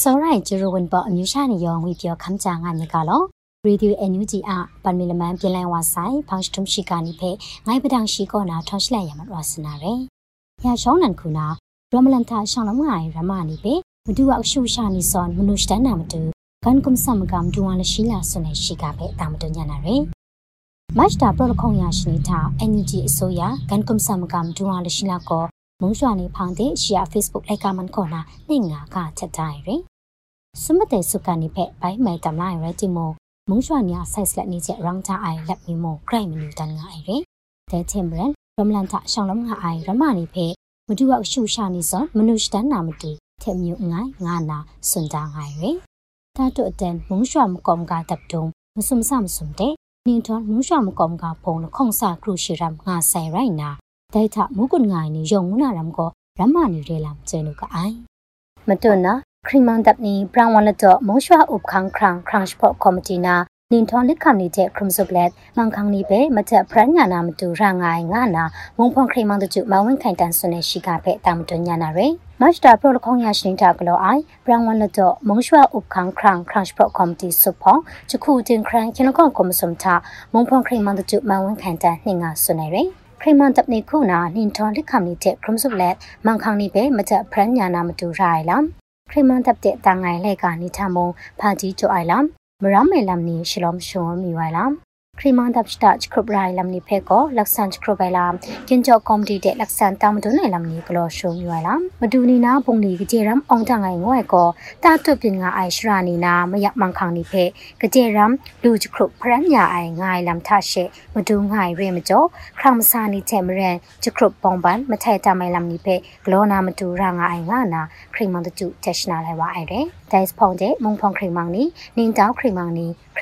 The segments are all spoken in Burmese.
စောရိုင်ဂျရဝန်ပေါ်အမျိုးရှာနေရောဝီပြောခမ်းချာငါမြေကလောရေဒီယိုအန်ယူဂျီအပန်မီလမန်ပြင်လိုင်ဝါဆိုင်ဖောင်စတုံရှိကနိဖေငိုင်ပဒံရှိကောနာထောင်းရှိလိုက်ရမှာဝါစနာရယ်။ညာရှောင်းနန်ခုနာရမလန်တာရှောင်းလုံးငိုင်ရမနိဖေမဒူဝအရှုရှာနိစောမနုစတန်နာမတူကန်ကုမ်ဆမ်ကမ်ဒူဝါလရှိလာဆွနေရှိကဖေတာမတူညာနာရယ်။မတ်တာပရိုလခုံရရှိနေတာအန်ယူဂျီအစိုးရကန်ကုမ်ဆမ်ကမ်ဒူဝါလရှိလာကော မုံရွှာနေဖောင်တဲ့ရှီယာ Facebook လိုက်ကမန်ကောနာနေငါကချက်တိုင်းရယ်။စမတဲ့စုကနေဖက်ဘိုင်းမိုင်တမလိုက်ရတိမို့မုံရွှာညာ size လက်နေချက် round ချအိုင်လက်မီမို့ cry မနူတန်ငါအိုင်ရယ်။တဲ့ timbrand ရမလန်ထရှောင်းလုံးငါအိုင်ရမနိဖက်မဒူဝရှုရှာနေစောမနုစတန်နာမတူထက်မြုံငိုင်းငါနာစွန်တာငိုင်ရယ်။တာတုအတန်မုံရွှာမကောမ်ကတပ်တုံမစုံစမစုံတဲ့နင်းထွန်မုံရွှာမကောမ်ကဖုံခုံစာခရုရှိရမ်ငါဆိုင်ရိုင်နာ ဒိုက်ထမုကွန်ငိုင်နီယုံငုနာရမ်ကိုရမနီရဲလမ်ကျဲနုကအိုင်မတွနာခရီမန်တပ်နီဘရန်ဝလတော့မုံရွှာဥပခန်းခရန်ခရန့်စပေါ့ကော်မတီနာနင်ထွန်လက်ခမ်နေတဲ့ခရမ်ဆုပလက်မန်ခန်းနီပဲမချက်ဖရညာနာမတူရငိုင်ငါနာဝုံဖွန်ခရီမန်တကျမဝင်းခိုင်တန်ဆွနေရှိကဖဲတာမတွညာနာရဲမတ်တာပရိုလခေါင်ရရှိနေတာကလောအိုင်ဘရန်ဝလတော့မုံရွှာဥပခန်းခရန်ခရန့်စပေါ့ကော်မတီဆုဖောင်းချခုတင်ခရန်ကျွန်တော်ကောမစုံတာမုံဖွန်ခရီမန်တကျမဝင်းခိုင်တန်နှင်ငါဆွနေရဲ ခရီမန်တပ်နေခုနာနင်ထွန်လက်ခမ်နေတဲ့ခရမ်ဆုလက်မန်ခန်းနီပဲမချက်ဖရညာနာမတူရိုင်လမ်ခရီမန်တပ်တဲ့တန်ငိုင်လက်ကနေထမုံဖာကြီးကျိုအိုင်လမ်မရမဲလမ်နီရှလောမ်ရှောမီဝိုင်လမ် ခရီမန်တပ်စတာချခရဘရိုင်လမ်နီဖေကိုလက်ဆန်ချခရဘိုင်လမ်ကင်ဂျောကောမတီတဲ့လက်ဆန်တာမဒွန်နိုင်လမ်နီကလောရှုံမီဝိုင်လမ်မဒူနီနာဘုံလီကြေရမ်အောင်တငိုင်ငွဲ့ကိုတာတွပင်ငါအိုင်ရှရာနီနာမယမန်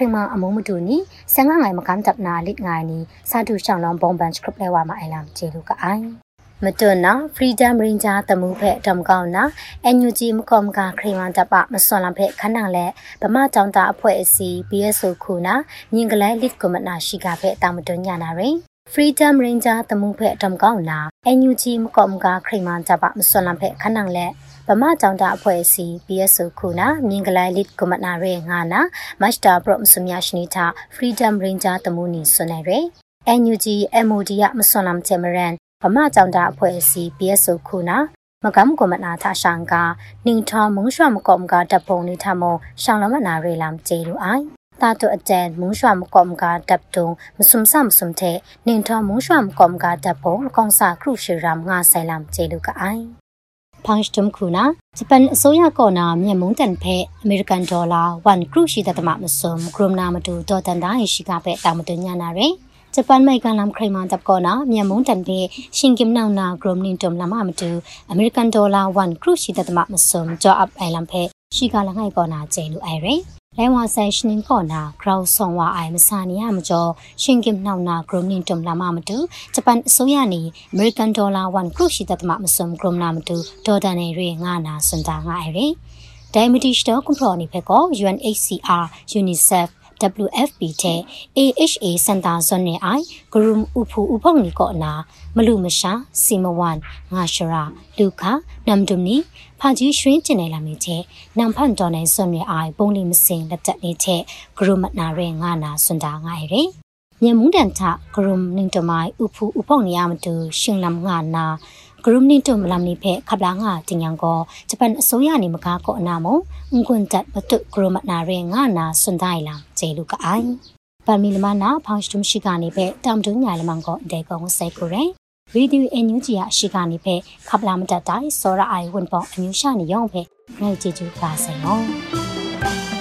ခေါင်နီဖေကကြေရမ်လူချခရဖရန်ညာအိုင်ငိုင်လမ်ထရှေမဒူငိုင်ရဲမကျော်ခရမစာနီချေမရန်ချခရပုံပန်မထဲတမိုင်လမ်နီဖေဂလောနာမဒူရာငါအိုင်ငါနာခရီမန်တကျတက်ရှနာလိုက်ဝအိုင်တဲ့ဒိုင်စ်ဖုန်တဲ့မုံဖုန်ခရီမန်နီနင်းတောက်ခရီမန်နီခရီမန်အမုံမတူနီဆန်ငါငိုင်မကန်တပ်နာလစ်ငိုင်နီစာတူရှောင်းလောင်ဘုံဘန်စခရစ်လဲဝါမအိုင်လမ်ကျေလူကအိုင်မတွနာ Freedom Ranger တမှုဖက်တမကောင်းနာ NUG မကောမကခရီမန်တပမစွန်လံဖက်ခဏလဲဗမာကြောင်တာအဖွဲ့အစည်း BSO ခုနာမြင်ကလေးလစ်ကမနာရှိကဖက်တာမတွညာနာရင် Freedom Ranger တမှုဖက်တမကောင်းနာ NUG မကောမကခရီမန်တပမစွန်လံဖက်ခဏလဲ ဗမာကြောင်တာအဖွဲ့အစည်း BSO ခုနာမြင်ကလေးလစ်ကမနာရဲငါနာမတ်တာပရော့မစမြရှနီတာ Freedom Ranger တမှုနီစွန်နေရဲ NUG MOD ရမစွန်လမ်ချေမရန်ဗမာကြောင်တာအဖွဲ့အစည်း BSO ခုနာမကမ်ကမနာသာရှန်ကနင်းထမုံရွှမကောမကတပ်ပုံနေထမရှောင်းလမနာရေလမ်ကျေလူအိုင်တာတုအကျန်မုံရွှမကောမကတပ်တုံမစုံစမစုံတဲ့နင်းထမုံရွှမကောမကတပ်ပုံကောင်စာခရုရှိရမ်ငါဆိုင်လမ်ကျေလူကအိုင် ဖောင်စတုံခုနာဂျပန်အစိုးရကောနာမြန်မုန်တန်ဖဲအမေရိကန်ဒေါ်လာ1ခရုရှိတဲ့တမမစုံဂရုမနာမတူဒေါ်တန်တိုင်းရှိကပဲတာမတူညာနာရယ်ဂျပန်မိုင်ကန်လမ်ခရိုင်မန်တပ်ကောနာမြန်မုန်တန်ပေရှင်ကင်နောင်နာဂရုမနင်တုံလမမတူအမေရိကန်ဒေါ်လာ1ခရုရှိတဲ့တမမစုံဂျော့အပ်အိုင်လမ်ဖေရှိကလငိုင်ကောနာကျဲလူအိုင်ရဲလဲဝါဆိုင်ရှင်င်ကောနာဂရောင်းဆောင်ဝအိုင်မစာနီယ မကျော်ရှင်ကင်နောင်နာဂရုမနင်တုံလမမတူဂျပန်အစိုးရနေအမေရိကန်ဒေါ်လာ1ခရုရှိတဲ့တမမစုံဂရုမနာမတူဒေါ်တန်နေရေငါနာစွန်တာငါအိုင်ရဲဒိုင်မတီစတော့ကွန်ထရိုနီဖက်ကော UNHCR UNICEF WFP တဲ့ AHA စင်တာဇွန်နေအိုင်ဂရုမ်ဥဖူဥဖုန်နီကောနာမလူမရှာစီမဝန်ငါရှရာလူခာနမ်ဒုန်နီဖာကြီးရွှင်းကျင်နေလာမင်းတဲ့နမ်ဖန်တော်နေဇွန်နေအိုင်ပုံလီမစင်လက်တက်နေတဲ့ဂရုမနာရဲငါနာစွန်တာငါရဲမြန်မုန်တန်ထဂရုမ်နင်းတမိုင်ဥဖူဥဖုန်နီယမတူရှင်လမ်ငါနာ ဂရုမနိတုမလမ်နိဖေခပလာငါတင်ယံကိုဂျပန်အစိုးရနေမကားကိုအနာမုံငွန်းတက်ဘတုဂရုမနာရဲငါနာစွန်ဒိုင်လာဂျေလူကအိုင်ပမီလမနာဖောင်စတုမရှိကနေဖေတမ်တုညာလမန်ကိုဒေကုံဆဲကိုရဲရေဒီယိုအန်ယူဂျီအရှိကနေဖေခပလာမတတိုင်စောရအိုင်ဝန်ပေါ်အမျိုးရှာနေရောဖေငိုက်ကြည့်ကြပါစေနော်